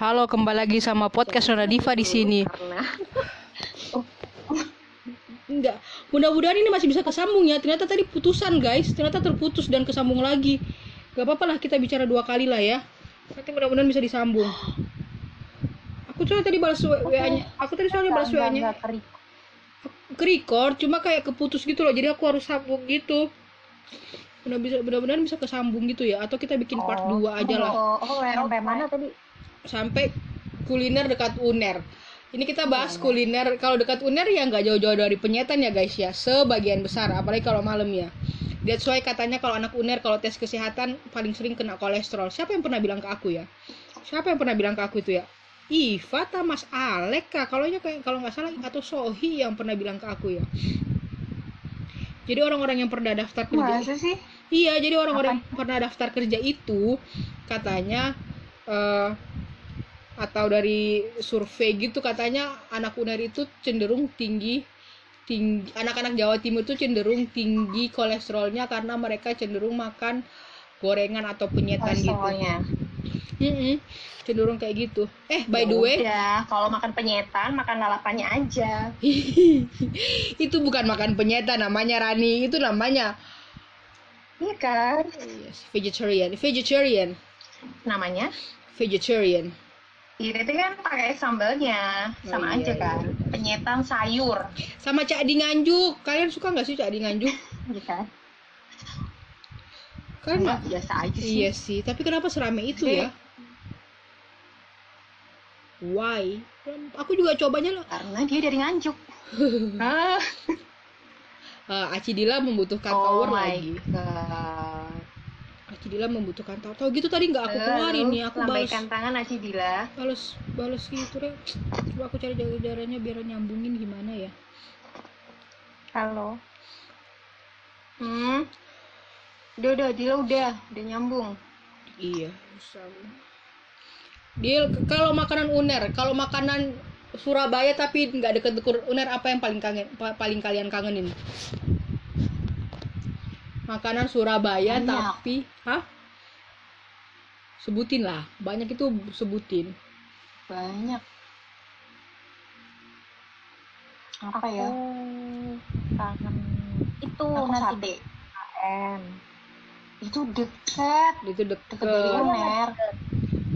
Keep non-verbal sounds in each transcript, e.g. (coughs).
Halo, kembali lagi sama podcast Nona Diva di sini. karena Enggak, mudah-mudahan ini masih bisa kesambung ya. Ternyata tadi putusan guys, ternyata terputus dan kesambung lagi. Gak apa-apa lah kita bicara dua kali lah ya. Nanti mudah-mudahan bisa disambung. Aku soalnya tadi balas WA-nya. Aku tadi soalnya balas WA-nya ke record, cuma kayak keputus gitu loh. Jadi aku harus sambung gitu. Mudah bisa mudah-mudahan bisa kesambung gitu ya atau kita bikin part Oh, 2 aja lah. oh, oh, sampai mana tadi sampai kuliner dekat UNER. Ini kita bahas kuliner kalau dekat UNER ya nggak jauh-jauh dari penyetan ya guys ya, sebagian besar apalagi kalau malam ya. That's why katanya kalau anak UNER kalau tes kesehatan paling sering kena kolesterol. Siapa yang pernah bilang ke aku ya? Siapa yang pernah bilang ke aku itu ya? Iva ta Mas Alek kah? Kalau kayak kalau nggak salah atau Sohi yang pernah bilang ke aku ya. Jadi orang-orang yang pernah daftar kerja masa sih Iya, jadi orang-orang yang pernah daftar kerja itu katanya eh atau dari survei gitu katanya anak UNER itu cenderung tinggi tinggi anak-anak Jawa Timur itu cenderung tinggi kolesterolnya karena mereka cenderung makan gorengan atau penyetan gitu. Mm-mm, cenderung kayak gitu. Eh, by the way, ya kalau makan penyetan makan lalapannya aja (laughs) itu bukan makan penyetan namanya Rani, itu namanya iya kan yes, vegetarian. Vegetarian. namanya Vegetarian. Itu kan pakai sambalnya Oh, sama iya, aja kan iya. penyetan sayur. Sama Cak Di Nganjuk. Kalian suka nggak sih Cak Di Nganjuk? Gitu kan? Kan Enggak, biasa aja sih. iya sih tapi kenapa serame itu ya? Why? Aku juga cobanya loh. Karena dia dari nganjuk. (laughs) Ah. Eh, Aci Dila membutuhkan oh tower my lagi. God Aci Dila membutuhkan tower tahu gitu tadi nggak aku keluarin nih aku balas. tangan Aci Dila. Balas balas gitu deh coba aku cari jalan caranya biar nyambungin gimana ya. Halo. Hmm. Udah udah Dila udah udah nyambung. Iya. Deal, kalau makanan UNER, kalau makanan Surabaya tapi nggak deket-deket UNER apa yang paling kangen, pa- paling kalian kangenin? Makanan Surabaya Banyak. tapi, hah? Sebutin lah, banyak itu sebutin. banyak apa ya kangen itu aku nasi sate BKM itu deket Itu deket. deket dari Oh, uner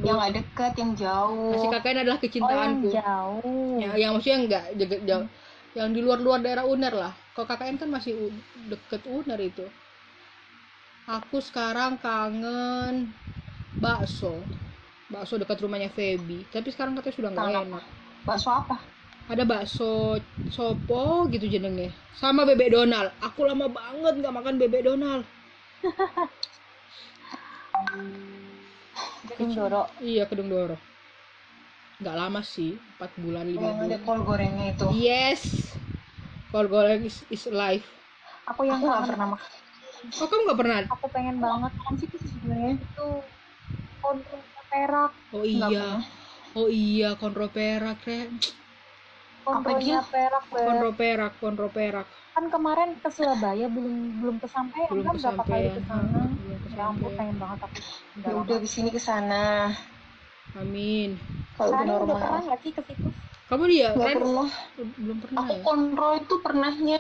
yang nggak deket yang jauh Nasi KKN adalah oh yang kecintaanku. jauh Ya, yang maksudnya enggak jauh, jauh. Yang di luar-luar daerah UNER lah. Kalau KKN kan masih deket UNER itu. Aku sekarang kangen bakso. Bakso dekat rumahnya Feby. Tapi sekarang katanya sudah nggak enak. bakso apa Ada bakso sopo gitu jenengnya. Sama bebek Donald. Aku lama banget nggak makan bebek Donald. (laughs) Gedung Doro Iya, kedung doro. Nggak lama sih, 4 bulan, 5 yang ada bulan. kol gorengnya itu Yes. Kol goreng is, is life. aku yang aku nggak pernah makan Oh, kamu nggak pernah? aku pengen banget Apaan sih itu sebenarnya itu kontrol perak Oh iya. pernah. Oh iya, konro perak, Re. kontrolnya perak. Konro perak, konro perak. kan kemarin ke Surabaya belum belum kesampaian Belum kan berapa kali ke sana ya ampun kesampaian. pengen banget aku ya udah di sini ke sana Amin. kalau udah Rani udah pernah normal nggak sih ke situ Kamu dia, nggak pernah Belum pernah aku ya? kontrol itu pernahnya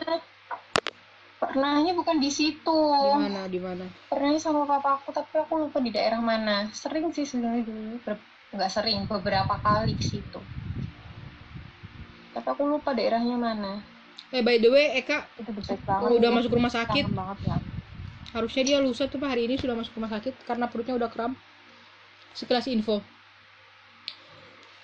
pernahnya bukan di situ Di mana? Di mana? pernahnya sama papa aku tapi aku lupa di daerah mana sering sih sebenarnya dulu nggak sering beberapa kali ke situ tapi aku lupa daerahnya mana Eh, by the way, Eka itu udah masuk rumah sakit. banget ya Harusnya dia lusa tuh Pak, hari ini sudah masuk rumah sakit karena perutnya udah kram. Sekelas info.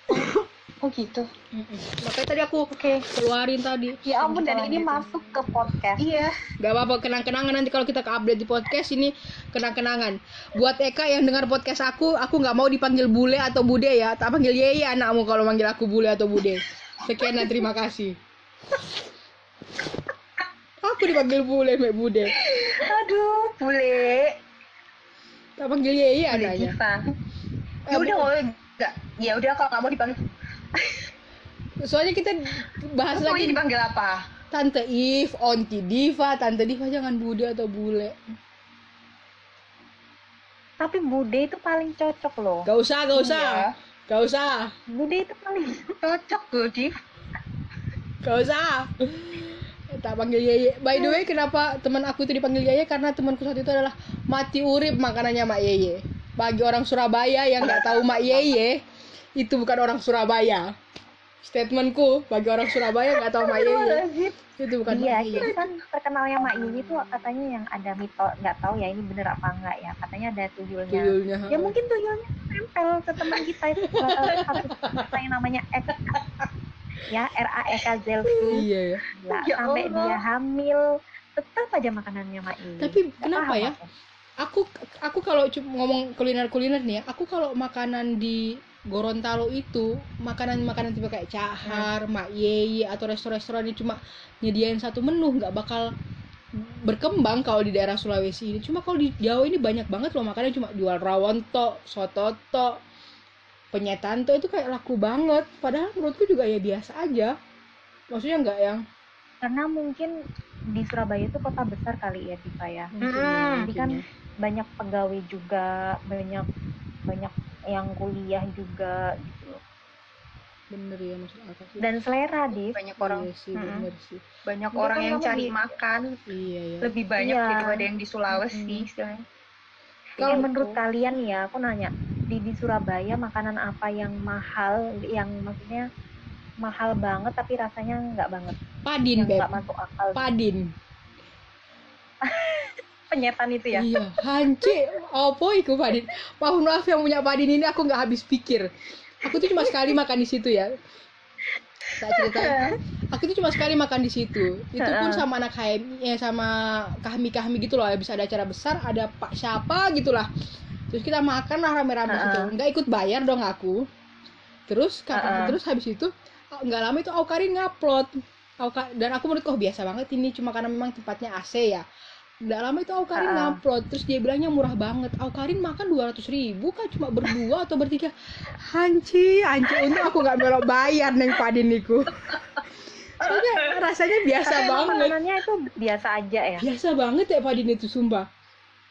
(laughs) oh gitu Mm-mm. Makanya tadi aku oke keluarin tadi. ya ampun dan ini lanjutin. masuk ke podcast iya Gak apa-apa, kenang-kenangan nanti kalau kita ke update di podcast ini kenang-kenangan. Buat Eka yang dengar podcast aku, aku nggak mau dipanggil bule atau bude ya. Tak panggil Yeye anakmu kalau manggil aku bule atau bude. Sekian dan terima kasih. Aku dipanggil bule, Mek Bude. aduh bule Tak panggil Yeye anaknya. ya udah enggak ya udah kalau mau dipanggil Soalnya kita bahas terus maunya lagi dipanggil apa Tante If, Onti Diva, Tante Diva jangan bude atau bule. tapi bude itu paling cocok loh Gak usah, gak usah. Iya. Gak usah, Bude itu paling (laughs) Cocok gue, Div. gak usah. Tak panggil Yeye. By the way, kenapa teman aku itu dipanggil Yeye? Karena temanku saat itu adalah mati urip makanannya Mak Yeye. Bagi orang Surabaya yang nggak tahu Mak Yeye, itu bukan orang Surabaya. Statementku bagi orang Surabaya nggak tahu Mak Yeye, itu bukan iya Mak Yeye. jadi kan terkenalnya Mak Yuni itu katanya yang ada mito nggak tahu ya ini bener apa enggak ya katanya ada tuyulnya Tuyulnya. ya mungkin tuyulnya nempel ke teman kita itu eh, (laughs) satu kita yang namanya Ek ya R A E K Zelfi Iya ya. Gila, Ya sampai Allah. dia hamil tetap aja makanannya Mak Yuni Tapi kenapa paham ya? aku. Aku aku kalau cuma ngomong kuliner-kuliner nih ya, aku kalau makanan di Gorontalo itu makanan-makanan tipe kayak cahar, mak yeye atau restoran-restoran yang cuma nyediain satu menu nggak bakal berkembang kalau di daerah Sulawesi ini. Cuma kalau di Jawa ini banyak banget loh makanan cuma jual rawon tok, soto tok, penyetan tok itu kayak laku banget. Padahal menurutku juga ya biasa aja. Maksudnya nggak yang karena mungkin di Surabaya itu kota besar kali ya Diva ya mungkin ya, Hmm. Jadi mungkin kan ya. banyak pegawai juga banyak banyak yang kuliah juga gitu bener ya maksud akak sih. dan selera Div Banyak orang Iya sih, Mm-mm. bener sih. banyak Dia orang kan yang cari di- makan Iya ya. lebih banyak Iya. daripada yang di Sulawesi Mm-mm. istilahnya. Kalau Gitu. menurut kalian ya, aku nanya di di Surabaya makanan apa yang mahal, yang maksudnya mahal banget tapi rasanya nggak banget, Padin, yang Beb. nggak masuk akal. Padin. (laughs) Penyetan itu ya. Iya, hanci. Apa iku Padin? Mohon maaf yang punya Padin ini aku nggak habis pikir. Aku tuh cuma sekali makan di situ ya. Tak cerita. Aku tuh cuma sekali makan di situ. Itu pun sama anak HMI, ya sama kahmi-kahmi gitu loh. Habis ada acara besar, ada Pak siapa gitulah. Terus kita makan lah rame-rame situ. Nggak ikut bayar dong aku. Terus Heeh. terus habis itu nggak lama itu Aukarin ngupload. Dan aku menurut kok biasa banget ini cuma karena memang tempatnya AC ya. Nggak lama itu Aukarin Heeh. ngupload terus dia bilangnya murah banget. Aukarin makan 200 ribu kan cuma berdua atau bertiga. Hanci, hanci untuk aku nggak melok bayar neng padin niku. Soalnya rasanya biasa Tapi banget. makanannya itu biasa aja ya. Biasa banget ya padin itu sumpah.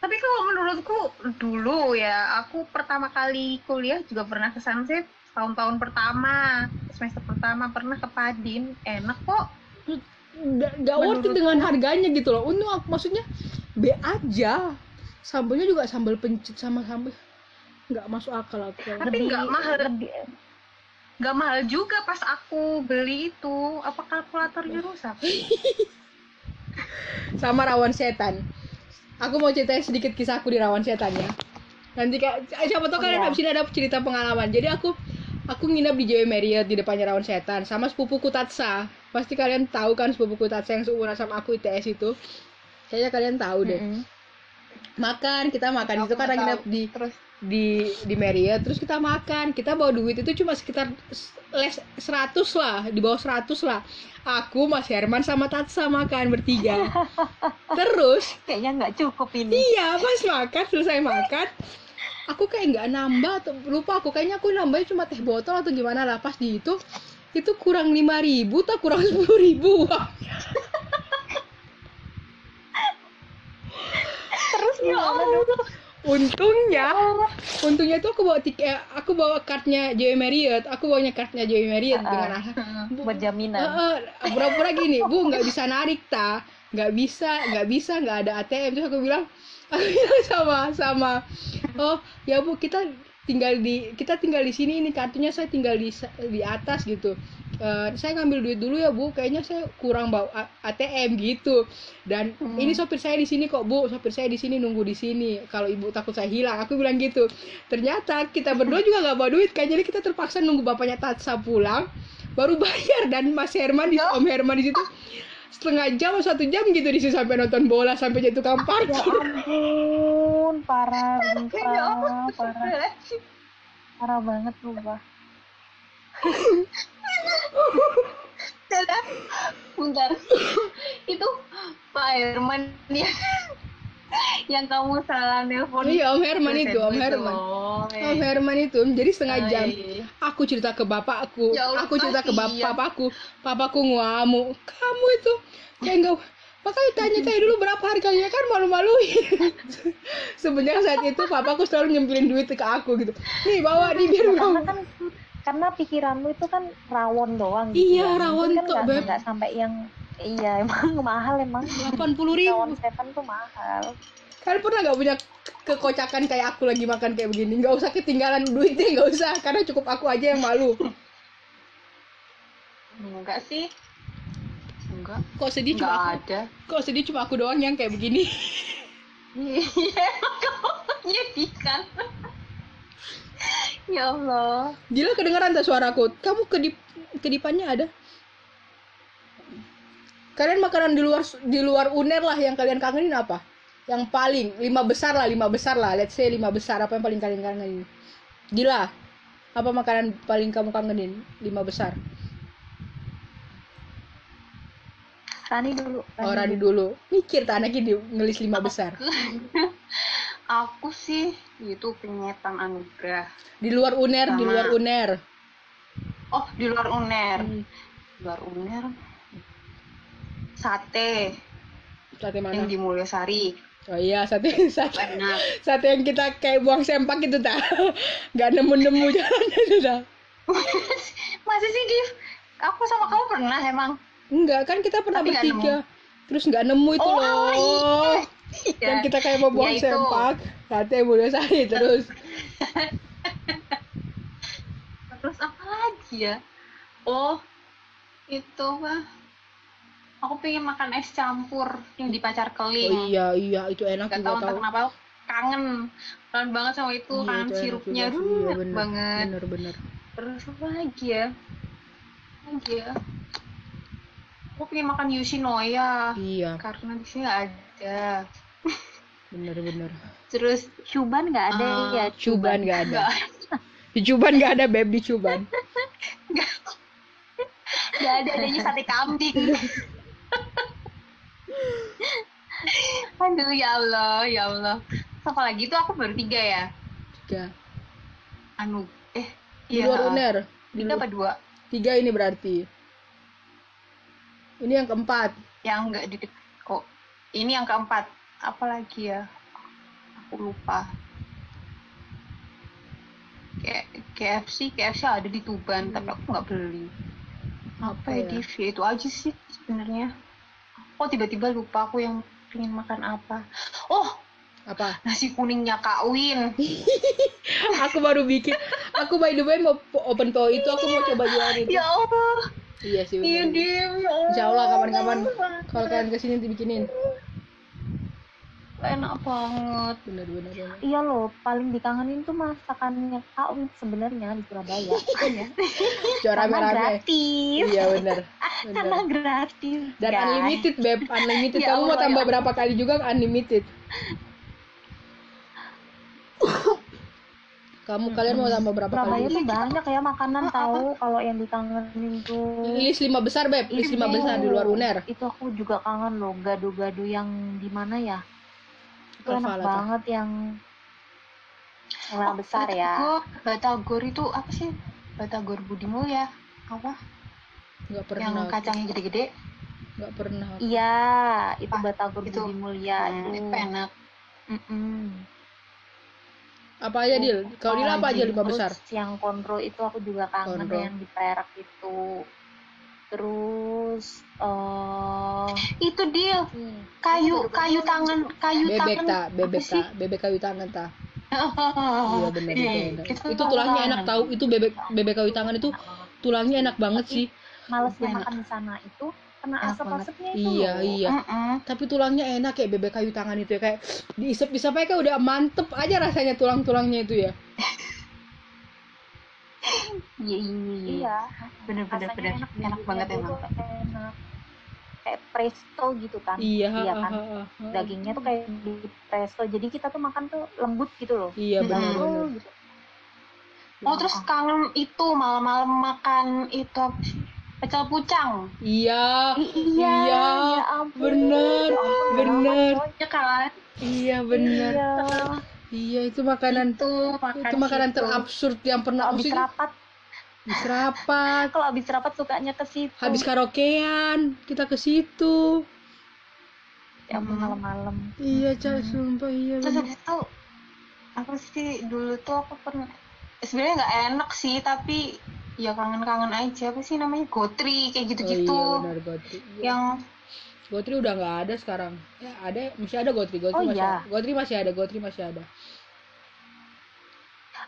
Tapi kalau menurutku dulu ya, aku pertama kali kuliah juga pernah ke sana sih tahun-tahun pertama, semester pertama pernah ke Padin, enak kok. Nggak nggak worth it dengan harganya gitu loh. Untung aku maksudnya B aja. Sambelnya juga sambal pencit sama sambal nggak masuk akal aku. Tapi nggak mahal. lebih Gak mahal juga pas aku beli itu, apa kalkulatornya rusak? (laughs) sama rawan setan. Aku mau ceritain sedikit kisahku di rawan setan ya. Nanti kak, eh, siapa tahu Oh, kalian iya. habis ini ada cerita pengalaman. Jadi aku aku nginep di JW Marriott di depannya rawan setan sama sepupuku Tatsa. Pasti kalian tahu kan sepupuku Tatsa yang seumuran sama aku ITS itu. Kayaknya kalian tahu deh. Mm-mm. Makan, kita makan Aku itu karena tahu. di Terus di di Marriott terus kita makan kita bawa duit itu cuma sekitar s- les 100 lah di bawah 100 lah aku Mas Herman sama Tatsa makan bertiga (laughs) terus Kayaknya nggak cukup ini. iya pas makan selesai makan aku kayak nggak nambah atau lupa aku kayaknya aku nambahnya cuma teh botol atau gimana lah. Pas di itu itu kurang lima ribu tak kurang (laughs) sepuluh ribu Terus gimana dong? untungnya. Untungnya itu aku bawa tiket aku bawa kartunya JW Marriott. Aku bawanya kartunya JW Marriott Ah, dengan alasan Bu- Buat jaminan. Heeh, pura-pura gini bu nggak bisa narik ta. Nggak bisa nggak bisa nggak ada ATM terus aku bilang aku bilang (laughs) sama sama. Oh ya bu kita tinggal di kita tinggal di sini ini kartunya saya tinggal di di atas gitu. Eh, saya ngambil duit dulu ya bu. Kayaknya saya kurang bawa ATM gitu. Dan Hmm. ini sopir saya di sini kok bu. Sopir saya di sini nunggu di sini. Kalau ibu takut saya hilang aku bilang gitu. Ternyata kita berdua juga nggak bawa duit kan? Jadi kita terpaksa nunggu bapaknya Tatsa pulang baru bayar. Dan Mas Herman di Om Herman di situ setengah jam atau satu jam gitu di situ sampai nonton bola sampai jadi tukang Ya parkir (laughs) ampun, parah, (laughs) Ya ampun, parah, parah, parah banget lu, Bah. Dadah. Bentar. Itu Pak Herman ya yang kamu salah nelpon. iya Om Herman itu Om Herman Oh, Om Herman itu jadi setengah Oh, jam iya. aku cerita ke bapakku Ya Allah, aku cerita ke bap kasihan. papaku papaku ngamuk kamu itu kayak enggak makanya tanya-tanya dulu berapa harganya kan malu-maluin (laughs) sebenarnya saat itu papaku selalu nyempilin duit ke aku gitu nih bawa nih biar Karena kamu kan karena pikiranmu itu kan rawon doang Iya, ya. Rawon kan tok, nggak- Beb. nggak sampai yang iya (laughs) emang mahal emang 80 ribu rawon seven tuh mahal Kalian pernah nggak punya kekocakan kayak aku lagi makan kayak begini? Nggak usah ketinggalan duitnya, nggak usah. Karena cukup aku aja yang malu. Enggak sih. Enggak. Kok sedih Enggak cuma aku? ada. Kok sedih cuma aku doang yang kayak begini? Iya, kamu menyedihkan. ya Allah. Gila kedengeran tak suaraku? Kamu kedip kedipannya ada? Kalian makanan di luar di luar uner lah yang kalian kangenin apa? Yang paling lima besar lah, lima besar lah. Let's say lima besar apa yang paling kalian kangenin? Gila. Apa makanan paling kamu kangenin? Lima besar. Rani dulu Oh, Rani dulu. Mikir tak anaknya di ngelis lima (laughs) besar. Aku sih itu penyetan anugerah. Di luar uner, di Sama. luar uner. Oh, di luar uner. Hmm. Di luar uner. Sate Sate mana? yang di Mulyasari. Oh iya, sate (laughs) sate Enak. sate yang kita kayak buang sempak itu tak (laughs) nggak nemu-nemu jalannya (laughs) itu tak Masih sih, Div? Aku sama kamu pernah emang. enggak kan kita pernah Tapi bertiga terus nggak nemu itu Oh, loh iya. yang kita kayak mau buang Iya, itu. sempak sate Mulyasari terus Terus apa lagi ya? Oh, itu mah. Aku pengen makan es campur yang di pacar oh keling. iya iya itu enak Gak juga tahu entah kenapa aku kangen. Kangen banget sama itu, Iya, kangen itu enak sirupnya. juga sih. Aduh, Iya, enak bener, banget. bener bener Terus apa lagi ya? Lagi ya? Aku pengen makan Yoshinoya iya karena di sini nggak ada. bener bener terus cuban nggak ada Ah, ya cuban nggak ada di cuban nggak ada beb di cuban (laughs) nggak ada adanya sate kambing. (laughs) Aduh ya Allah, ya Allah. Apa lagi itu aku baru tiga ya? tiga Anu, eh, di luar uner Tiga apa dua? tiga ini berarti ini yang keempat Yang enggak di kok. Ini yang keempat. Apa lagi ya? Aku lupa. Kayak KFC, KFC ada di Tuban, tapi aku nggak beli. Apa Apa ya, ya? Div? Ya, itu aja sih sebenarnya. Oh, tiba-tiba lupa aku yang pengen makan apa. Oh, apa nasi kuningnya Kak Win. (laughs) aku baru bikin aku by the way mau open PO itu aku mau coba jual itu Ya Allah. iya sih Iya. Dim. Ya Allah. Insya Allah kapan-kapan kalau kalian ke sini nanti bikinin Enak banget. bener bener bener iya loh paling dikangenin tuh masakannya Kak Win sebenarnya di Surabaya. (laughs) Iya. jual karena rame-rame. gratis. Iya bener. (laughs) Karena bener. gratis dan guys. unlimited beb. (laughs) Unlimited. Ya kamu mau Allah, tambah ya berapa kali juga unlimited. (coughs) Kamu kalian mau tambah berapa Surabaya kali tuh banyak ya makanan tahu kalau yang dikangenin tuh. List lima besar beb. List lima besar di luar uner. Itu aku juga kangen loh gado-gado yang di mana ya itu Apa enak tuh? banget yang yang besar ya Batagor, Batagor itu apa sih? Batagor Budi Mulya. Apa? nggak Yang pernah kacangnya gede-gede. nggak pernah iya itu Ah, batagor itu. Budi Mulia Hmm, itu enak. Mm-mm. apa aja deal kalau deal apa aja lima Terus besar yang kontrol itu aku juga kangen yang di Perak itu terus eh Itu deal. hmm, Kayu, kayu tangan, kayu bebek tangan. tak bebek tak bebek kayu tangan tak iya iya benar itu Iya, enak. itu itu tulangnya enak tahu itu bebek bebek kayu tangan itu tulangnya enak banget Tapi sih. Malesnya Enak. makan di sana itu kena asap-asapnya itu iya loh. iya. Mm-mm. tapi tulangnya enak kayak bebek kayu tangan itu ya kayak diisep isep aja kayak udah mantep aja rasanya tulang tulangnya itu ya (laughs) Iya, iya, iya. iya Bener-bener rasanya bener. enak, Enak banget dagingnya emang. enak kayak presto gitu kan iya iya kan ha, ha, ha. dagingnya tuh kayak di presto jadi kita tuh makan tuh lembut gitu loh iya benar Oh, gitu. Oh, terus kangen itu malam-malam makan itu? Pecel pucang. iya I- iya Iya, ya ampun bener, Ya ampun, bener. lama, coy. Ya kan? iya benar iya iya itu makanan Itu makan itu makanan situ. terabsurd yang pernah habis maksudnya rapat. Habis rapat. (laughs) Kalau habis rapat sukanya ke situ. Habis karaokean kita ke situ. Ya ampun Hmm. malam-malam. Iya cak Hmm. sumpah iya Terus habis itu apa sih dulu tuh aku pernah sebenarnya nggak enak sih tapi ya kangen-kangen aja. Apa sih namanya? Gotri kayak Oh gitu-gitu iya benar yang Gotri udah nggak ada sekarang. Ya ada, masih ada Gotri. Gotri Oh, masih iya. ada. Gotri masih ada. Gotri masih ada.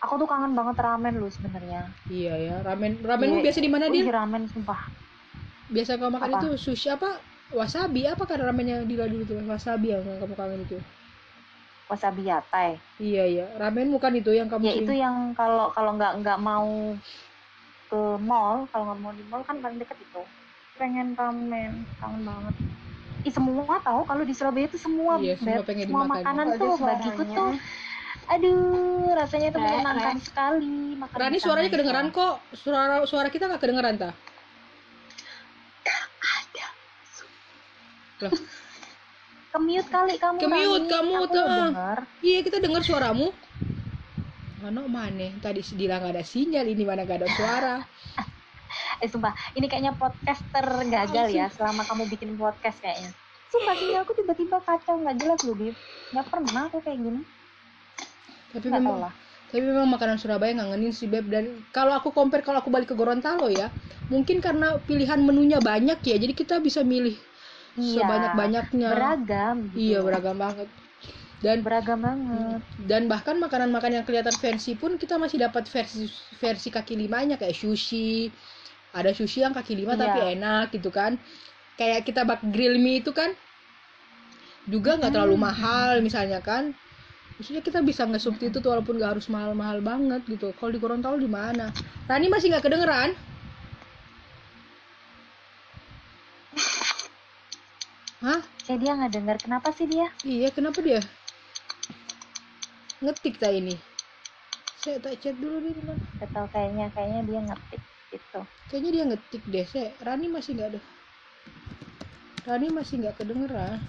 Aku tuh kangen banget ramen lu sebenarnya. Iya ya. Ramen ramenmu Iya. biasa di mana Wih, dia? ramen sumpah. Biasa kamu makan Apa? itu sushi apa? Wasabi apa kan ramennya Dila dulu tuh? Wasabi yang kamu kangen itu. Wasabi yatai. Iya iya. Ramen bukan itu yang kamu Ya sering- itu yang kalau kalau nggak nggak mau ke mall, kalau nggak mau di mall kan paling deket itu. Pengen ramen, kangen banget. Ih, semua tahu kalau di Surabaya itu semua, Iya, semua pengen semua dimakan. makanan ada tuh bagiku tuh aduh rasanya tuh Rek, menyenangkan Rek. sekali makan Rani suaranya itu. kedengeran kok. Suara suara kita nggak kedengeran ta? Loh, Ke-mute kali kamu Rani. kamu, tuh. iya kita dengar suaramu. Mana mana? Tadi Dila nggak ada sinyal, ini mana nggak ada suara. (laughs) Eh sumpah, ini kayaknya podcaster gagal ya selama kamu bikin podcast kayaknya. Sumpah sinyalku tiba-tiba kacau nggak jelas loh, Bib. Nggak pernah aku kayak gini. Tapi tahu memang lah. tapi memang makanan Surabaya ngangenin sih beb dan kalau aku compare kalau aku balik ke Gorontalo ya mungkin karena pilihan menunya banyak ya jadi kita bisa milih Iya. sebanyak banyaknya Beragam. gitu. iya beragam banget dan Beragam banget. dan bahkan makanan-makanan yang kelihatan fancy pun kita masih dapat versi versi kaki limanya kayak sushi ada sushi yang kaki lima Iya. tapi enak gitu kan kayak kita bak grill mie itu kan juga nggak terlalu Hmm. mahal misalnya kan maksudnya kita bisa nge-substitute walaupun nggak harus mahal-mahal banget gitu kalau di Gorontalo di mana Rani masih nggak kedengeran (laughs) Hah? Kayak dia nggak dengar. Kenapa sih dia? Iya, kenapa dia? Ngetik tak ini. Saya tak chat dulu dia di mana. Gak tau kayaknya kayaknya dia ngetik gitu. Kayaknya dia ngetik deh. Saya Rani masih nggak ada. Rani masih nggak kedengeran.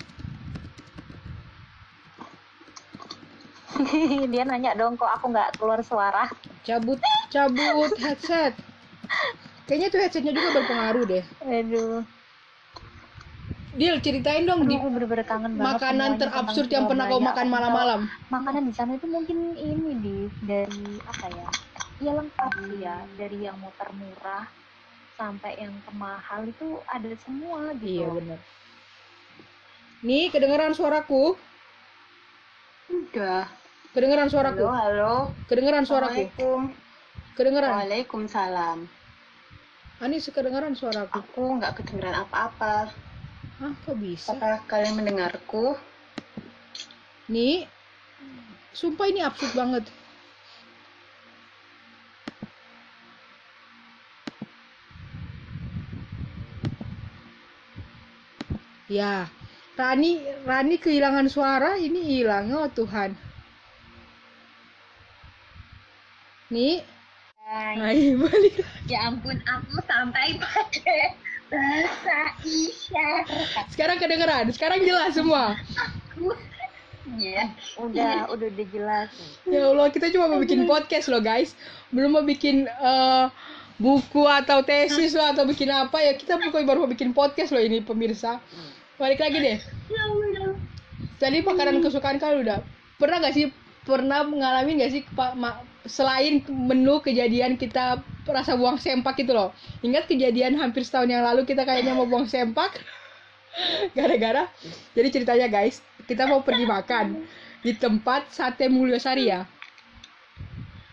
(laughs) dia nanya dong kok aku nggak keluar suara. Cabut, cabut headset. Kayaknya tuh headsetnya juga berpengaruh deh. Aduh. Dil, ceritain dong di Aduh, aku bener-bener kangen banget makanan terabsurd yang pernah kau makan malam-malam. Makanan di sana itu mungkin ini di dari apa ya? Ya lengkap sih ya, dari yang mau termurah sampai yang termahal itu ada semua gitu. Iya benar. Nih, kedengeran suaraku? udah Kedengeran suaraku? halo halo Kedengeran suaraku? Assalamualaikum Kedengeran? Waalaikumsalam Anis kedengeran suaraku? aku nggak kedengeran apa-apa Hah, kok bisa? apakah kalian mendengarku Nih, sumpah ini absurd banget. Ya, Rani, Rani kehilangan suara, ini hilang, oh Tuhan. Nih, Hai, balik. ya ampun aku sampai pada bahasa isyarat Sekarang kedengeran, sekarang jelas semua. ya Udah, udah udah jelas. Ya Allah, kita cuma mau bikin podcast loh guys. Belum mau bikin eh, buku atau tesis loh atau bikin apa ya. Kita pokoknya baru mau bikin podcast loh ini pemirsa. Balik lagi deh. Tadi makanan kesukaan kalian udah. Pernah gak sih pernah mengalami gak sih Pak selain menu kejadian kita rasa buang sempak itu loh. Ingat kejadian hampir setahun yang lalu kita kayaknya mau buang sempak? (laughs) Gara-gara? Jadi ceritanya guys kita mau pergi makan di tempat sate Mulyosari ya?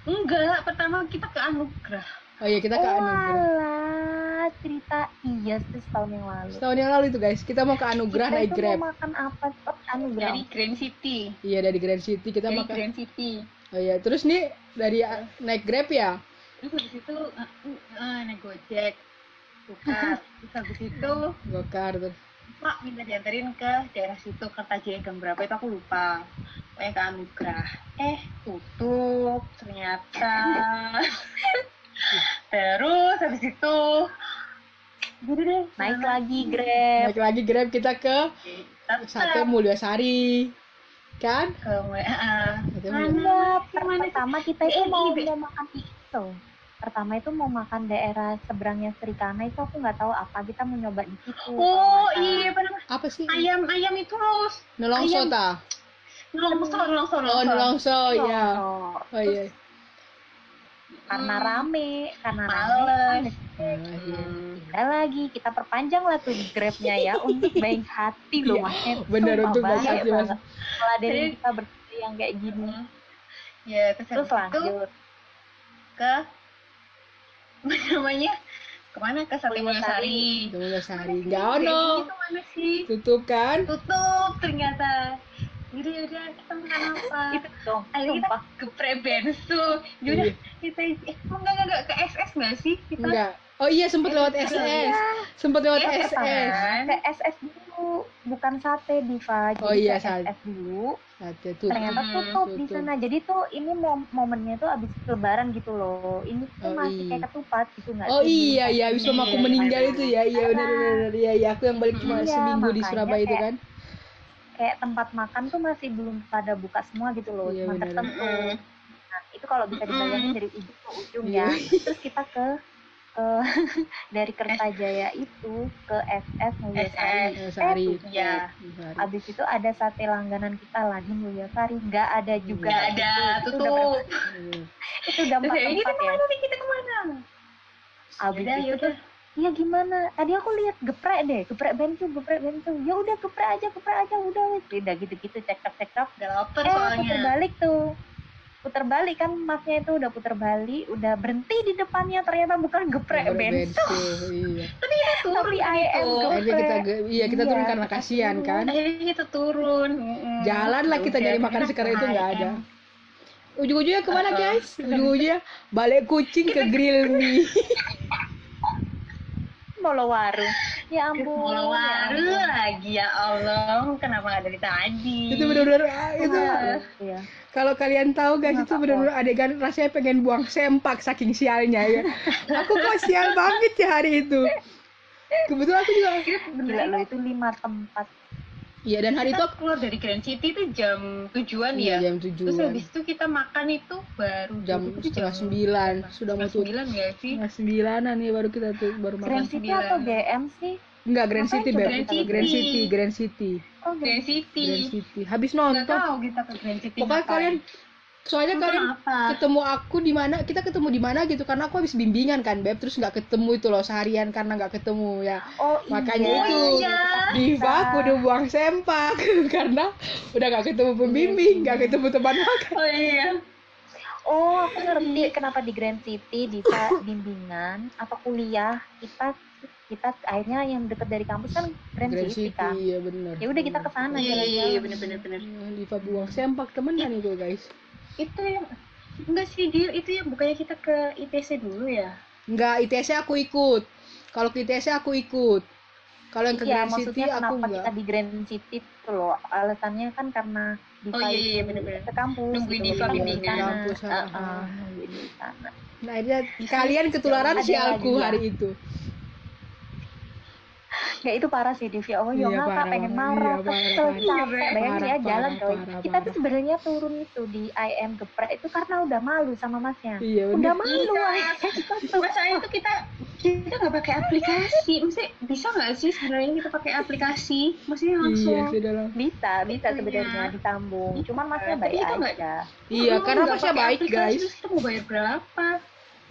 Enggak pertama kita ke anugerah. Oh iya kita ke Oh, Anugerah. alah, cerita iya setahun yang lalu. setahun yang lalu itu guys. Kita mau ke Anugerah Kita naik itu Grab. mau makan apa? Oh, anugerah. dari Grand City. Iya dari Grand City. Kita dari makan Grand City. Oh iya terus nih dari uh, naik Grab ya terus habis itu uh, uh, uh, naik gojek tukar (laughs) terus habis itu gokar terus pak minta dianterin ke daerah situ Kertajaya jam berapa itu aku lupa. Pokoknya ke Anugerah. Eh tutup ternyata. (laughs) Terus habis itu jadi deh Naik lagi Grab. naik lagi Grab kita ke kita sate Mulyosari kan? Ke per- Gimana sih? pertama kita itu B. mau makan itu. Pertama itu mau makan daerah seberangnya Serikana itu aku nggak tahu apa kita mau nyoba di situ. oh kalau iya salah. apa sih ayam ayam itu loh Nelongso ayam. ta nelongso nelongso oh Nelongso ya Oh, iya karena Hmm. rame karena rame Males. kan Nah, iya. pindah lagi kita perpanjang lah tuh grabnya ya untuk baik hati loh Iya, masnya bener, untuk baik hati, Mas. banget. ngeladenin Jadi- kita berdua yang kayak gini ya terus, lanjut ke apa namanya? Ke mana? Ke Sate Mulyasari. Mulyasari Kayak ono. gitu Tutup kan? tutup ternyata. Jadi udah kita makan apa? Itu dong Ayo kita sumpah. geprek bensu Yaudah Iya. kita eh, enggak enggak enggak ke SS nggak sih? Kita Enggak. Oh iya sempet lewat SS. Sempet lewat Iya, SS. kan? ke SS dulu bukan sate Diva jadi Oh iya, sate. SS dulu Sate tuh. ternyata Hmm, tutup di tutup. sana jadi tuh ini mom momennya tuh abis lebaran gitu loh ini tuh Oh, masih iya. kayak ketupat gitu nggak Oh sih? iya iya Iya, mamaku iya, meninggal iya. itu ya. Iya benar benar benar. Iya iya aku yang balik cuma Iya, seminggu di Surabaya itu kan. kayak tempat makan tuh masih belum pada buka semua gitu loh Iya, cuma tertentu nah itu kalau bisa dibayangin dari ujung ke ujung Iya. ya terus kita ke ke (laughs) dari Kertajaya itu ke SS Mulyasari SS. Eh. Sari. abis itu ada sate langganan kita lagi Mulyasari nggak ada juga nggak ada Itu- itu udah tutup (laughs) itu udah empat ya, kita tempat ya ke mana nih kita ke mana abis Yaudah, itu yaudah. tuh Iya gimana? Tadi aku lihat geprek deh, geprek bensu, geprek bensu. Ya udah geprek aja, geprek aja, udah wes. Udah gitu-gitu cekcok cekcok. udah lapar Eh soalnya balik tuh, puter balik kan masnya itu udah puter balik, udah berhenti di depannya ternyata bukan geprek bensu, bensu. Iya. turun tapi gitu. Akhirnya kita iya kita Iya, turun karena kasihan turun. kan. akhirnya kita turun. Jalan lah kita Udah, nyari makan sekarang itu nggak ada. Ujung-ujungnya ke mana Uh-uh. guys? Ujung-ujungnya balik kucing ke grill mie. (laughs) Molowaru. Ya ampun. Mau ya lagi ya Allah kenapa nggak dari tadi itu benar-benar ah, itu. Iya. Kalau kalian tahu guys itu benar-benar adegan rasanya pengen buang sempak saking sialnya ya. Aku kok sial banget ya hari itu. Kebetulan aku juga. Gila lo itu lima tempat. Iya dan hari itu kita aku keluar dari Grand City itu jam tujuan iya, ya jam terus tujuan. habis itu kita makan itu baru Jam itu setengah jam sembilan sudah mau tutup. sembilan nggak sih Setengah sembilanan nih baru kita tuh baru makan. Grand City atau GM sih? Enggak Grand City Beb. Grand City? Grand City, Grand City, Oh, Grand City Grand City. Habis nonton. tahu kita ke Grand City Pokoknya ngapain. kalian soalnya kalian apa? ketemu aku di mana kita ketemu di mana gitu karena aku habis bimbingan kan beb. Terus nggak ketemu itu loh seharian karena nggak ketemu ya. Oh, Makanya iya. itu, iya. Diva aku udah buang sempak (laughs) karena udah nggak ketemu pembimbing nggak ketemu teman makan. Oh iya. Oh, aku ngerti kenapa di Grand City di (laughs) bimbingan atau kuliah kita kita akhirnya yang deket dari kampus kan Grand, Grand City, City kan. ya bener. Ya udah kita ke sana iya iya iya bener bener. Bener Ya, Diva buang sempak temenan itu guys itu yang enggak sih dia itu yang bukannya kita ke ITC dulu ya nggak ITS aku ikut kalau ke ITS aku ikut kalau yang ke Iya, Grand City maksudnya aku kenapa nggak kita di Grand City itu loh alasannya kan karena Diva Oh, iya, iya, ke kampus Nungguin gitu, Diva bimbingan. sana. Kampus, Heeh, nungguin di sana. nah kalian ketularan si lagi aku ya. hari itu Ya itu parah sih Divi. Oh Iya, ya ngapa parah, pengen marah, Iya, kesel, parah. capek. Iya, Bayangin ya jalan coy. parah, Kita tuh sebenarnya turun itu di IM geprek itu karena udah malu sama masnya. iya Udah malu Iya. aja. masalahnya itu kita kita nggak pakai aplikasi maksudnya bisa nggak sih sebenarnya kita pakai aplikasi maksudnya langsung iya sudah Bisa, bisa sebenarnya ditambung. Cuman masnya baik nggak- aja. iya karena nggak masnya baik guys terus kita mau bayar berapa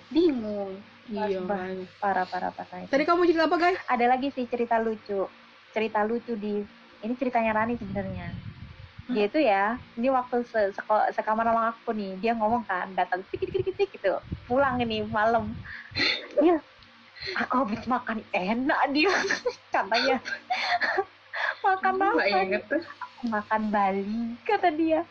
bingung iya. Parah, parah, parah. itu. tadi kamu cerita apa guys Ada lagi sih cerita lucu. Cerita lucu di ini ceritanya Rani sebenarnya. Dia itu ya, ini waktu se seko- sekamar sama aku nih, dia ngomong kan, datang tik tik gitu, pulang ini malam. Dia, aku habis makan enak dia, (laughs) katanya. (laughs) makan apa? makan Bali, kata dia.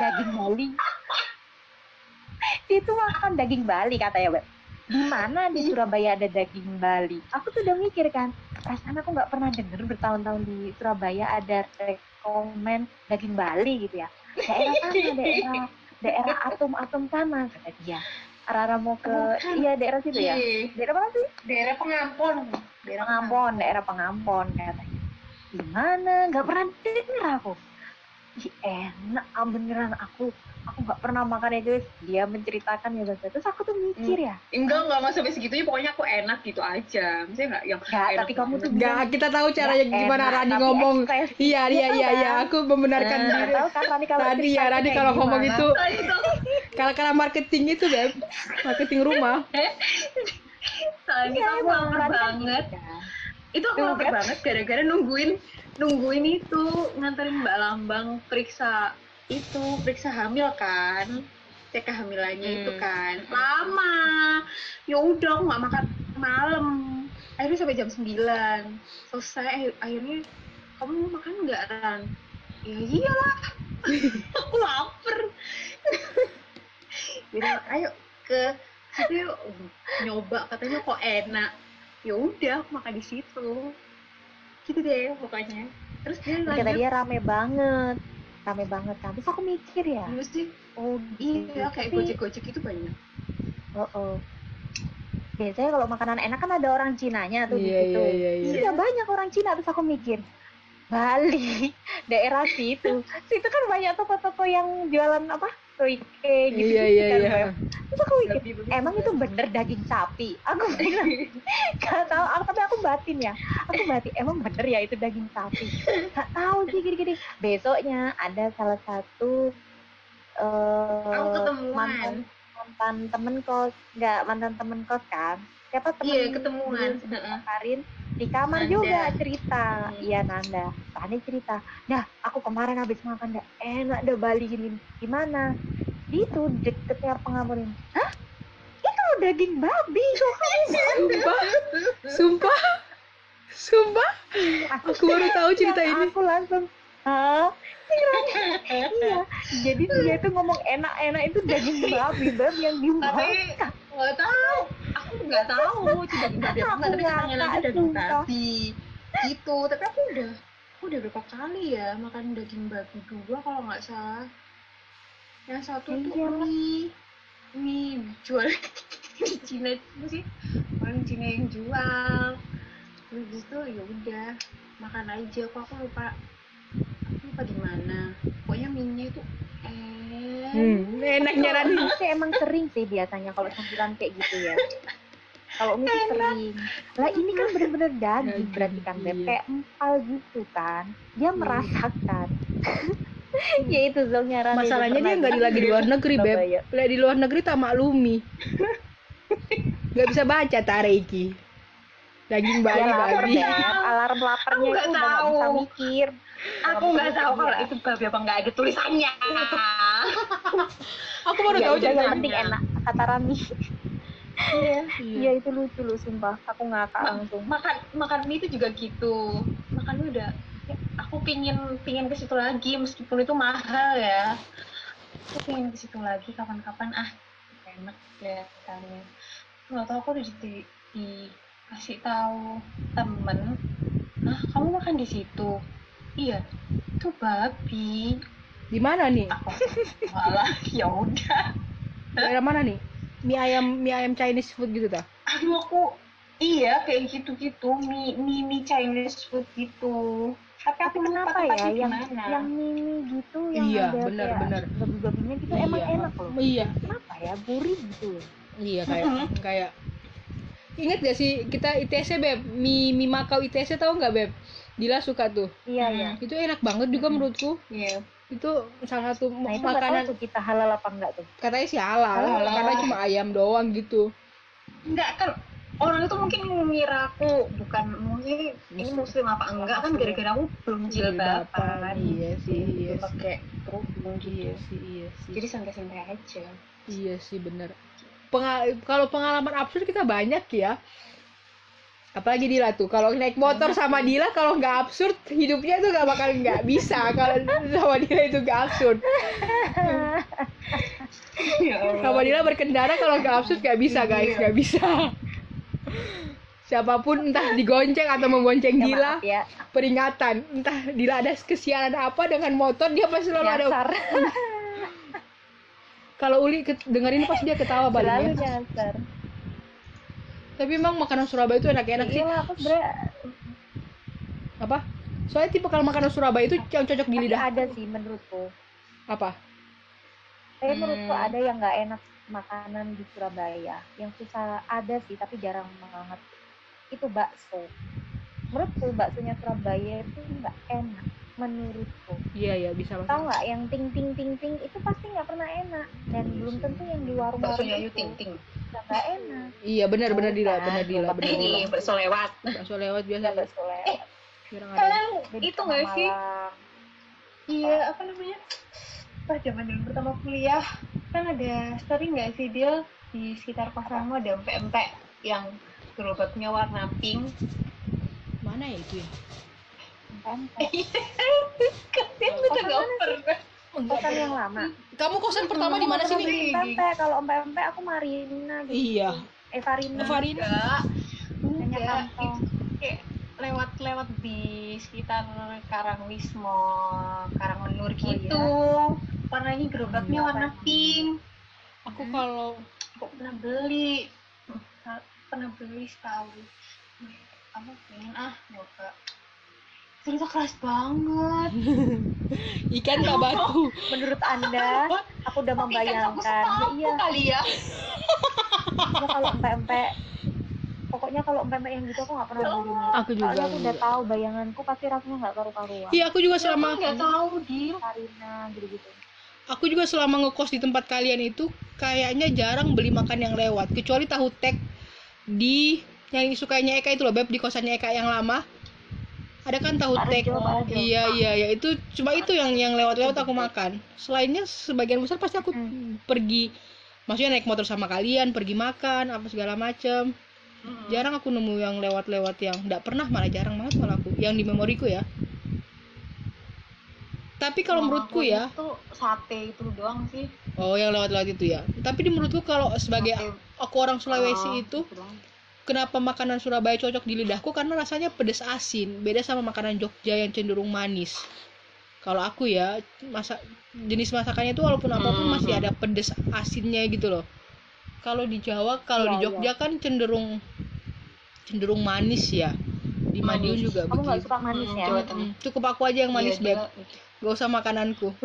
Daging Bali. (laughs) Dia tuh makan daging Bali katanya, Beb. Di mana di Surabaya ada daging Bali? Aku tuh udah mikir kan, perasaan aku nggak pernah denger bertahun-tahun di Surabaya ada rekomen daging Bali gitu ya. Daerah sana, daerah daerah atom-atom sana kata dia. Arah-arah mau ke Bukan. iya daerah situ ya. Iya, Daerah mana sih? daerah pengampon daerah Pengampon, daerah Pengampon katanya. Di mana? Nggak pernah denger aku. Ih, enak beneran aku aku nggak pernah makan itu dia menceritakan ya guys terus aku tuh mikir ya enggak enggak mas sampai segitunya pokoknya aku enak gitu aja maksudnya enggak yang Nggak, enak tapi kamu tuh banget. Nggak, kita tahu caranya Nggak gimana enak, Rani ngomong. ekspresi. Iya, iya, tahu iya, kan? iya. Aku membenarkan Nah, diri. tahu kan Rani kalau Rani ya, Rani kalau ngomong itu Tadi tuh Kalau-kalau marketing itu, Beb. Marketing rumah. soalnya Iya, aku lapar kan banget gitu kan. itu aku Tuh, lapar banget gara-gara nungguin nungguin itu nganterin Mbak Lambang periksa itu periksa hamil kan. Cek kehamilannya Hmm. itu kan. Lama. Ya udah aku nggak makan malam. Akhirnya sampai jam 9 selesai akhir- akhirnya kamu mau makan nggak Ran? Ya iyalah. (laughs) Aku lapar. (laughs) Jadi ayo ke situ yuk nyoba. Katanya kok enak. Ya udah aku makan di situ. Gitu deh pokoknya. Terus dia lanjut. dia rame banget rame banget kan. Terus aku mikir ya. Terus sih. Oh iya kayak tapi- gojek gojek itu banyak. Oh, oh. biasanya kalau makanan enak kan ada orang Cinanya tuh di Iya, situ. iya, iya, iya. Iya, banyak orang Cina. Terus aku mikir Bali (laughs) daerah situ. Situ kan banyak toko-toko yang jualan apa Toike gitu. Iya, iya, kan, iya. Terus aku mikir Babi-babi emang itu bener daging sapi? Aku (laughs) bilang gak tahu aku tapi aku batin ya. Aku batin emang bener ya itu daging sapi? Gak tahu sih gini-gini besoknya ada salah satu eh aku ketemuan. mantan mantan temen kos nggak mantan temen kos kan siapa temen iya ketemuan. Karin di kamar Nanda. juga cerita Hmm. iya Nanda Tani cerita nah aku kemarin habis makan dah enak dah Bali gini gimana di itu deketnya pengamurin hah itu daging babi kok kamu Sumpah. Sumpah. Sumpah. Aku baru tahu cerita ini. aku langsung hah? (laughs) Iya. Jadi dia tuh ngomong enak-enak itu daging babi bab yang tapi dimakan nggak tahu. Aku nggak tahu. Itu daging babi tapi katanya lagi daging babi. Gitu. Tapi aku udah aku udah berapa kali ya makan daging babi dua kalau nggak salah. Yang satu tuh Iya. mie mie jual. Di (laughs) Cina itu sih. Orang Cina yang jual. Terus gitu ya udah makan aja kok. Aku lupa aku lupa di mana pokoknya mie itu eh Hmm, enaknya Rani. Ini sih emang sering sih biasanya kalau sambilan kayak gitu ya. Kalau mie sering. Lah ini kan bener-bener daging berarti kan Beb. Kayak empal gitu kan. Dia Iya. merasakan. ya itu zongnya Rani. Masalahnya dia nggak di lagi di luar negeri, Beb. Lah di luar negeri tak maklumi. Gak bisa baca tareki. Daging Ya Bali lapar babi. Alarm laparnya itu nggak udah nggak bisa mikir. Aku nggak tahu kalau Iya. itu babi apa nggak ada tulisannya (laughs) Aku baru Ya tahu ceritanya. penting enak kata Rani. iya Iya itu lucu lu sumpah. Aku ngakak Ma- langsung. makan makan mie itu juga gitu makan mie udah ya, aku pingin pingin ke situ lagi meskipun itu mahal ya aku pingin ke situ lagi kapan-kapan ah enak ya katanya nggak tahu aku udah di, dikasih tahu temen ah kamu makan di situ iya itu babi Di mana nih? malah (laughs) ya udah Daerah mana nih? Mie ayam mie ayam Chinese food gitu ta? aduh aku iya kayak gitu-gitu mie mie, mie Chinese food gitu tapi aku kenapa ya yang gimana. yang mini gitu yang Iya, ada benar, kayak babi-babinya gitu emang Iya. enak loh. Iya. Kenapa ya gurih gitu? Iya kayak Mm-mm. kayak Ingat gak sih kita ITC beb mie mie Makau ITC tahu nggak beb? Dila suka tuh. Iya Hmm. ya. Itu enak banget juga Mm-mm. menurutku. Iya. Itu salah satu Nah itu makanan tuh kita halal apa enggak tuh. katanya sih halal, Halal. karena cuma ayam doang gitu. enggak kan orang itu mungkin ngira aku bukan mungkin ini Muslim. apa enggak kan gara-gara aku belum jilbaban Iya sih, iya sih. pakai kerudung Iya gitu sih, iya sih. jadi santai-santai aja Iya sih bener. Penga- kalau pengalaman absurd kita banyak ya. Apalagi Dila tuh, kalau naik motor sama Dila kalau nggak absurd hidupnya tuh nggak bakal nggak bisa kalau sama Dila itu nggak absurd. ya Sama Dila berkendara kalau nggak absurd nggak bisa guys, nggak bisa. Siapa pun entah digonceng atau membonceng Ya, Dila, maaf ya. peringatan. Entah Dila ada kesialan apa dengan motor dia pasti selalu ada. (laughs) Kalau Uli dengerin pasti dia ketawa Selalu baliknya. nyasar. Tapi emang makanan Surabaya itu enak-enak sih. Iya aku sebenernya apa soalnya tipe kalau makanan Surabaya itu yang cocok di lidah ada sih menurutku. apa Tapi menurutku Hmm. ada yang nggak enak makanan di Surabaya. Yang susah ada sih tapi jarang banget. Itu bakso. Menurutku baksonya Surabaya itu nggak enak. Menurutku. Iya iya bisa tahu masuk nggak yang ting ting ting ting itu pasti nggak pernah enak. Dan belum tentu yang di warung bakso warung itu ting ting. nggak enak. Iya benar benar dila Bukan, benar dila benar. Ini dila bakso lewat. Bakso lewat biasa. Nggak bakso lewat. Ada. kalian itu nggak sih? iya apa namanya? Pas zaman dulu pertama kuliah kan ada story nggak sih dia di sekitar kosanmu ada empek-empek yang gerobaknya warna pink. Mana ya itu ya Kalian udah pernah. kosan yang lama. Kamu kosan pertama di mana sih beli pempek kalau empek-empek aku Marina gitu. Iya. Eh Farina Farina enggak. Enggak lewat-lewat di sekitar Karangwismo Karangmenur Oh, gitu. warnanya gerobaknya Iya, warna pink. Aku kalau kok pernah beli? Pernah beli sekali. Aku pengen ah nyoba ternyata keras banget. (laughs) Ikan batu menurut anda aku udah Tapi kan membayangkan. ya, sepaku iya. kali ya. Pokoknya kalau empek-empek pokoknya kalau empek-empek yang gitu aku nggak pernah nih. Aku juga soalnya aku udah tahu bayanganku pasti rasanya nggak karu-karuan. Iya aku juga aku selama nggak tahu di Farina gitu-gitu. Aku juga selama ngekos di tempat kalian itu kayaknya jarang beli makan yang lewat. Kecuali tahu tek di yang disukainya Eka itu loh beb di kosannya Eka yang lama ada kan tahu tek? iya iya ya itu cuma itu yang yang lewat-lewat aku makan. Selainnya sebagian besar pasti aku Hmm. pergi maksudnya naik motor sama kalian pergi makan apa segala macem. Jarang aku nemu yang lewat-lewat yang nggak pernah malah jarang banget malah aku. Yang di memoriku ya. Tapi kalau menurutku ya. itu sate itu doang sih. Oh yang lewat-lewat itu ya. Tapi di menurutku kalau sebagai Sate. aku orang Sulawesi Ah, itu. Kenapa makanan Surabaya cocok di lidahku? Karena rasanya pedas asin. Beda sama makanan Jogja yang cenderung manis. Kalau aku ya masa jenis masakannya itu walaupun apa pun Hmm. masih ada pedas asinnya gitu loh. Kalau di Jawa kalau di Iya, Jogja kan cenderung cenderung manis ya. Di Madiun juga kamu nggak begitu. suka manis Hmm, ya. Hmm, cukup aku aja yang manis Iya, beb. gak usah makananku. (laughs)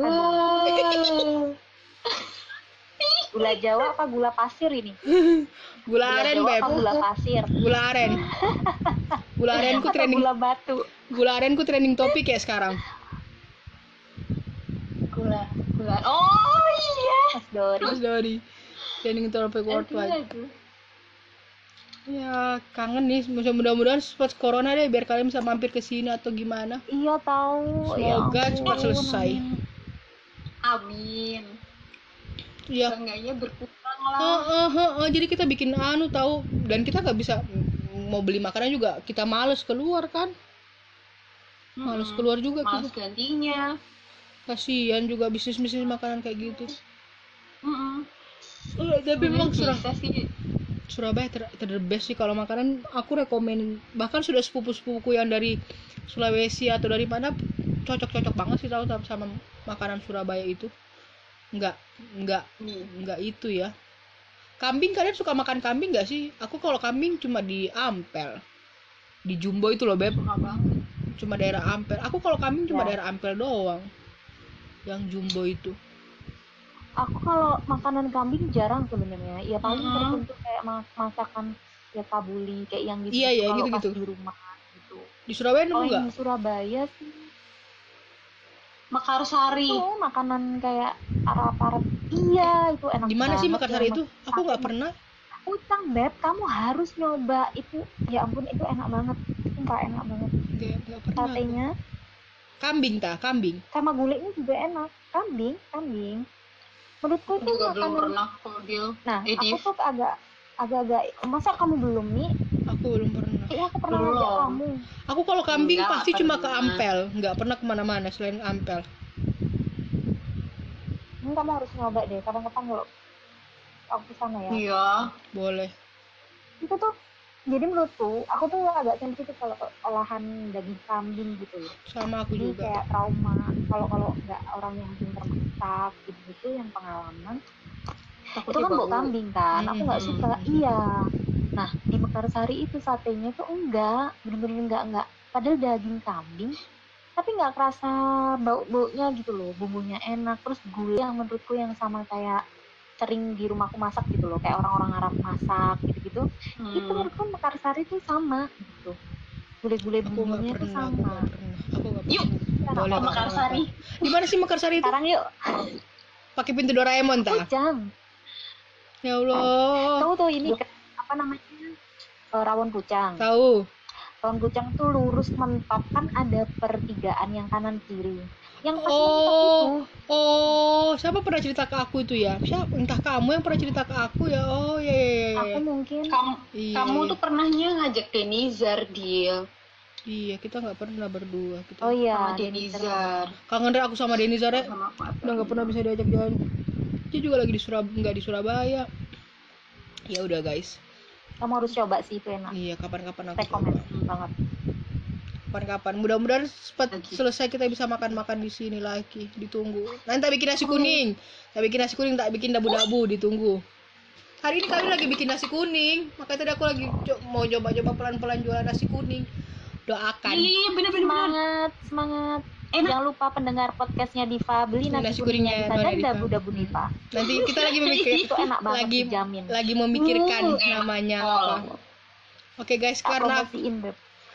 gula Jawa apa gula pasir ini? (laughs) Gula gula aren Jawa beb. apa gula pasir? Gula aren. Gula arenku atau trending gula batu? Gula arenku trending topik ya sekarang. Gula gula. Oh iya. Mas Dori. Mas Dori. Trending topik worldwide. ya kangen nih. Mudah-mudahan pas corona deh biar kalian bisa mampir ke sini atau gimana. Iya tahu ya Semoga ampun, cepat selesai. amin. Ya seenggaknya berkurang lah. Oh, oh, oh, jadi kita bikin anu tahu dan kita nggak bisa mm, mau beli makanan juga. Kita males keluar kan? Males keluar juga males kita. gantinya. Kasihan juga bisnis bisnis makanan kayak gitu. Mm-mm. Eh, tapi memang Sebenarnya Surab- bisa sih. Surabaya ter, ter the best sih kalau makanan. Aku rekomen bahkan sudah sepupu sepupuku yang dari Sulawesi atau dari mana cocok cocok banget sih tahu sama, sama makanan Surabaya itu nggak nggak nggak itu ya. Kambing kalian suka makan kambing nggak sih? Aku kalau kambing cuma di Ampel. Di Jumbo itu loh beb. Cuma daerah Ampel. Aku kalau kambing cuma Ya. daerah Ampel doang. Yang Jumbo itu. Aku kalau makanan kambing jarang sebenarnya. Ya paling Mm-mm. tertentu kayak ma- masakan ya kabuli kayak yang gitu Iya, iya, kalau gitu-gitu. pas di rumah gitu. Di Surabaya nemu kalau nggak? di Surabaya sih Mekarsari itu makanan kayak Arab-Arab iya itu enak di mana sih Makassar yang itu? aku nggak pernah. Utang beb. Kamu harus nyoba itu. Ya ampun itu enak banget. Sumpah enak banget. Pernah aku. satenya. Kambing ta kambing. Sama gulainya juga enak. Kambing kambing. Menurutku itu juga belum makanan pernah kok Gil nah Eh, aku tuh agak agak-agak masa kamu belum nih aku belum pernah iya aku pernah Belum. ngajak kamu. Aku kalau kambing Nggak pasti cuma ke. Ampel. Nggak pernah ke mana-mana selain Ampel. Ini kamu harus nyoba deh. Kapan-kapan kalau aku ke sana ya. Iya. Boleh. Itu tuh jadi menurutku aku tuh agak sensitif kalau olahan daging kambing gitu. Loh sama aku jadi juga. kayak trauma. Kalau kalau nggak orang yang pintar masak gitu gitu yang pengalaman itu kan bau. kambing kan? Aku nggak suka. Iya nah di Mekarsari itu satenya tuh enggak bener-bener enggak enggak padahal daging kambing tapi nggak kerasa bau baunya gitu loh bumbunya enak terus gula yang menurutku yang sama kayak sering di rumahku masak gitu loh kayak orang-orang Arab masak gitu-gitu Hmm. itu menurutku Mekarsari tuh sama gitu gulai-gulai nggak bumbunya tuh pernah aku sama nggak pernah aku Yuk. Boleh. Ke Mekarsari. Di mana sih Mekarsari itu? Sekarang yuk. Pakai pintu Doraemon ta? Jam. Ya Allah. Tahu tuh ini apa namanya? Eh, rawon pucang. Tahu. Rawon pucang tuh lurus mentok kan ada pertigaan yang kanan kiri. Yang pas mentok Oh, itu. oh, siapa pernah cerita ke aku itu ya? Siapa? Entah kamu yang pernah cerita ke aku ya. Oh, ya ya ya. Aku ya. mungkin Kamu, Iya, kamu iya. tuh pernahnya ngajak Denizar deal Iya, kita nggak pernah berdua. Kita. Oh iya, sama Denizar. Denizar. Kangen deh aku sama. Sama aku Udah nggak pernah bisa diajak jalan. Dia juga lagi di Surab nggak di Surabaya. Ya udah guys. Kamu harus coba sih itu enak. Iya, kapan-kapan aku coba. banget. Kapan-kapan. Mudah-mudahan Lagi. selesai kita bisa makan-makan di sini lagi. Ditunggu. Nanti tak bikin nasi kuning. Tak bikin nasi kuning, tak bikin dabu-dabu. Ditunggu. Hari ini kami lagi bikin nasi kuning. Makanya tadi aku lagi co- mau coba-coba pelan-pelan jualan nasi kuning. Doakan. Iya bener-bener. Semangat, semangat. Enak. Jangan lupa pendengar podcastnya Diva beli Nasi nasi, kuningnya Diva dan dabu-dabu Diva. Nanti kita lagi memikir (laughs) Itu enak banget lagi dijamin. lagi memikirkan enak. namanya Oh. apa. Oke guys, karena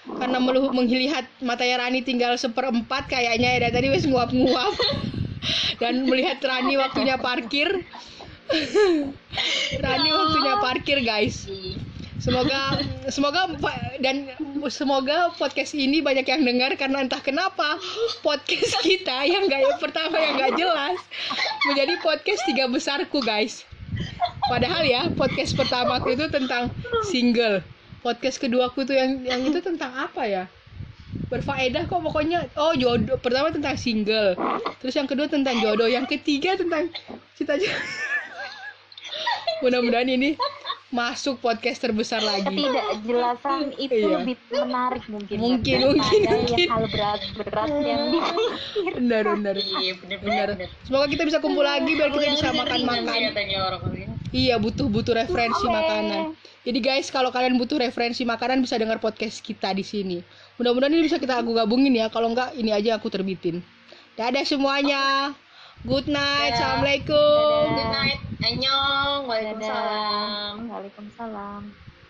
karena meluh melihat matanya Rani tinggal seperempat kayaknya ya tadi wes nguap-nguap (laughs) dan melihat Rani waktunya parkir (laughs) Rani waktunya parkir guys semoga semoga dan semoga podcast ini banyak yang dengar karena entah kenapa podcast kita yang gak yang pertama yang gak jelas menjadi podcast tiga besarku guys. Padahal ya podcast pertamaku itu tentang single. Podcast keduaku tuh yang yang itu tentang apa ya? Berfaedah kok pokoknya. Oh jodoh pertama tentang single. Terus yang kedua tentang jodoh. Yang ketiga tentang cita mudah-mudahan ini masuk podcast terbesar lagi Ketidakjelasan itu Iya. lebih menarik mungkin. Mungkin, daripada mungkin, yang mungkin. hal berat-berat yang dipikir. benar benar Iya benar semoga kita bisa kumpul lagi biar kita bisa makan makan Katanya orang lain. iya butuh butuh referensi Oke. makanan jadi guys kalau kalian butuh referensi makanan bisa dengar podcast kita di sini mudah-mudahan ini bisa kita aku gabungin ya kalau enggak ini aja aku terbitin dadah semuanya good night Dadah. assalamualaikum Dadah. Good night. Annyeong. Dadah. Waalaikumsalam. Waalaikumsalam.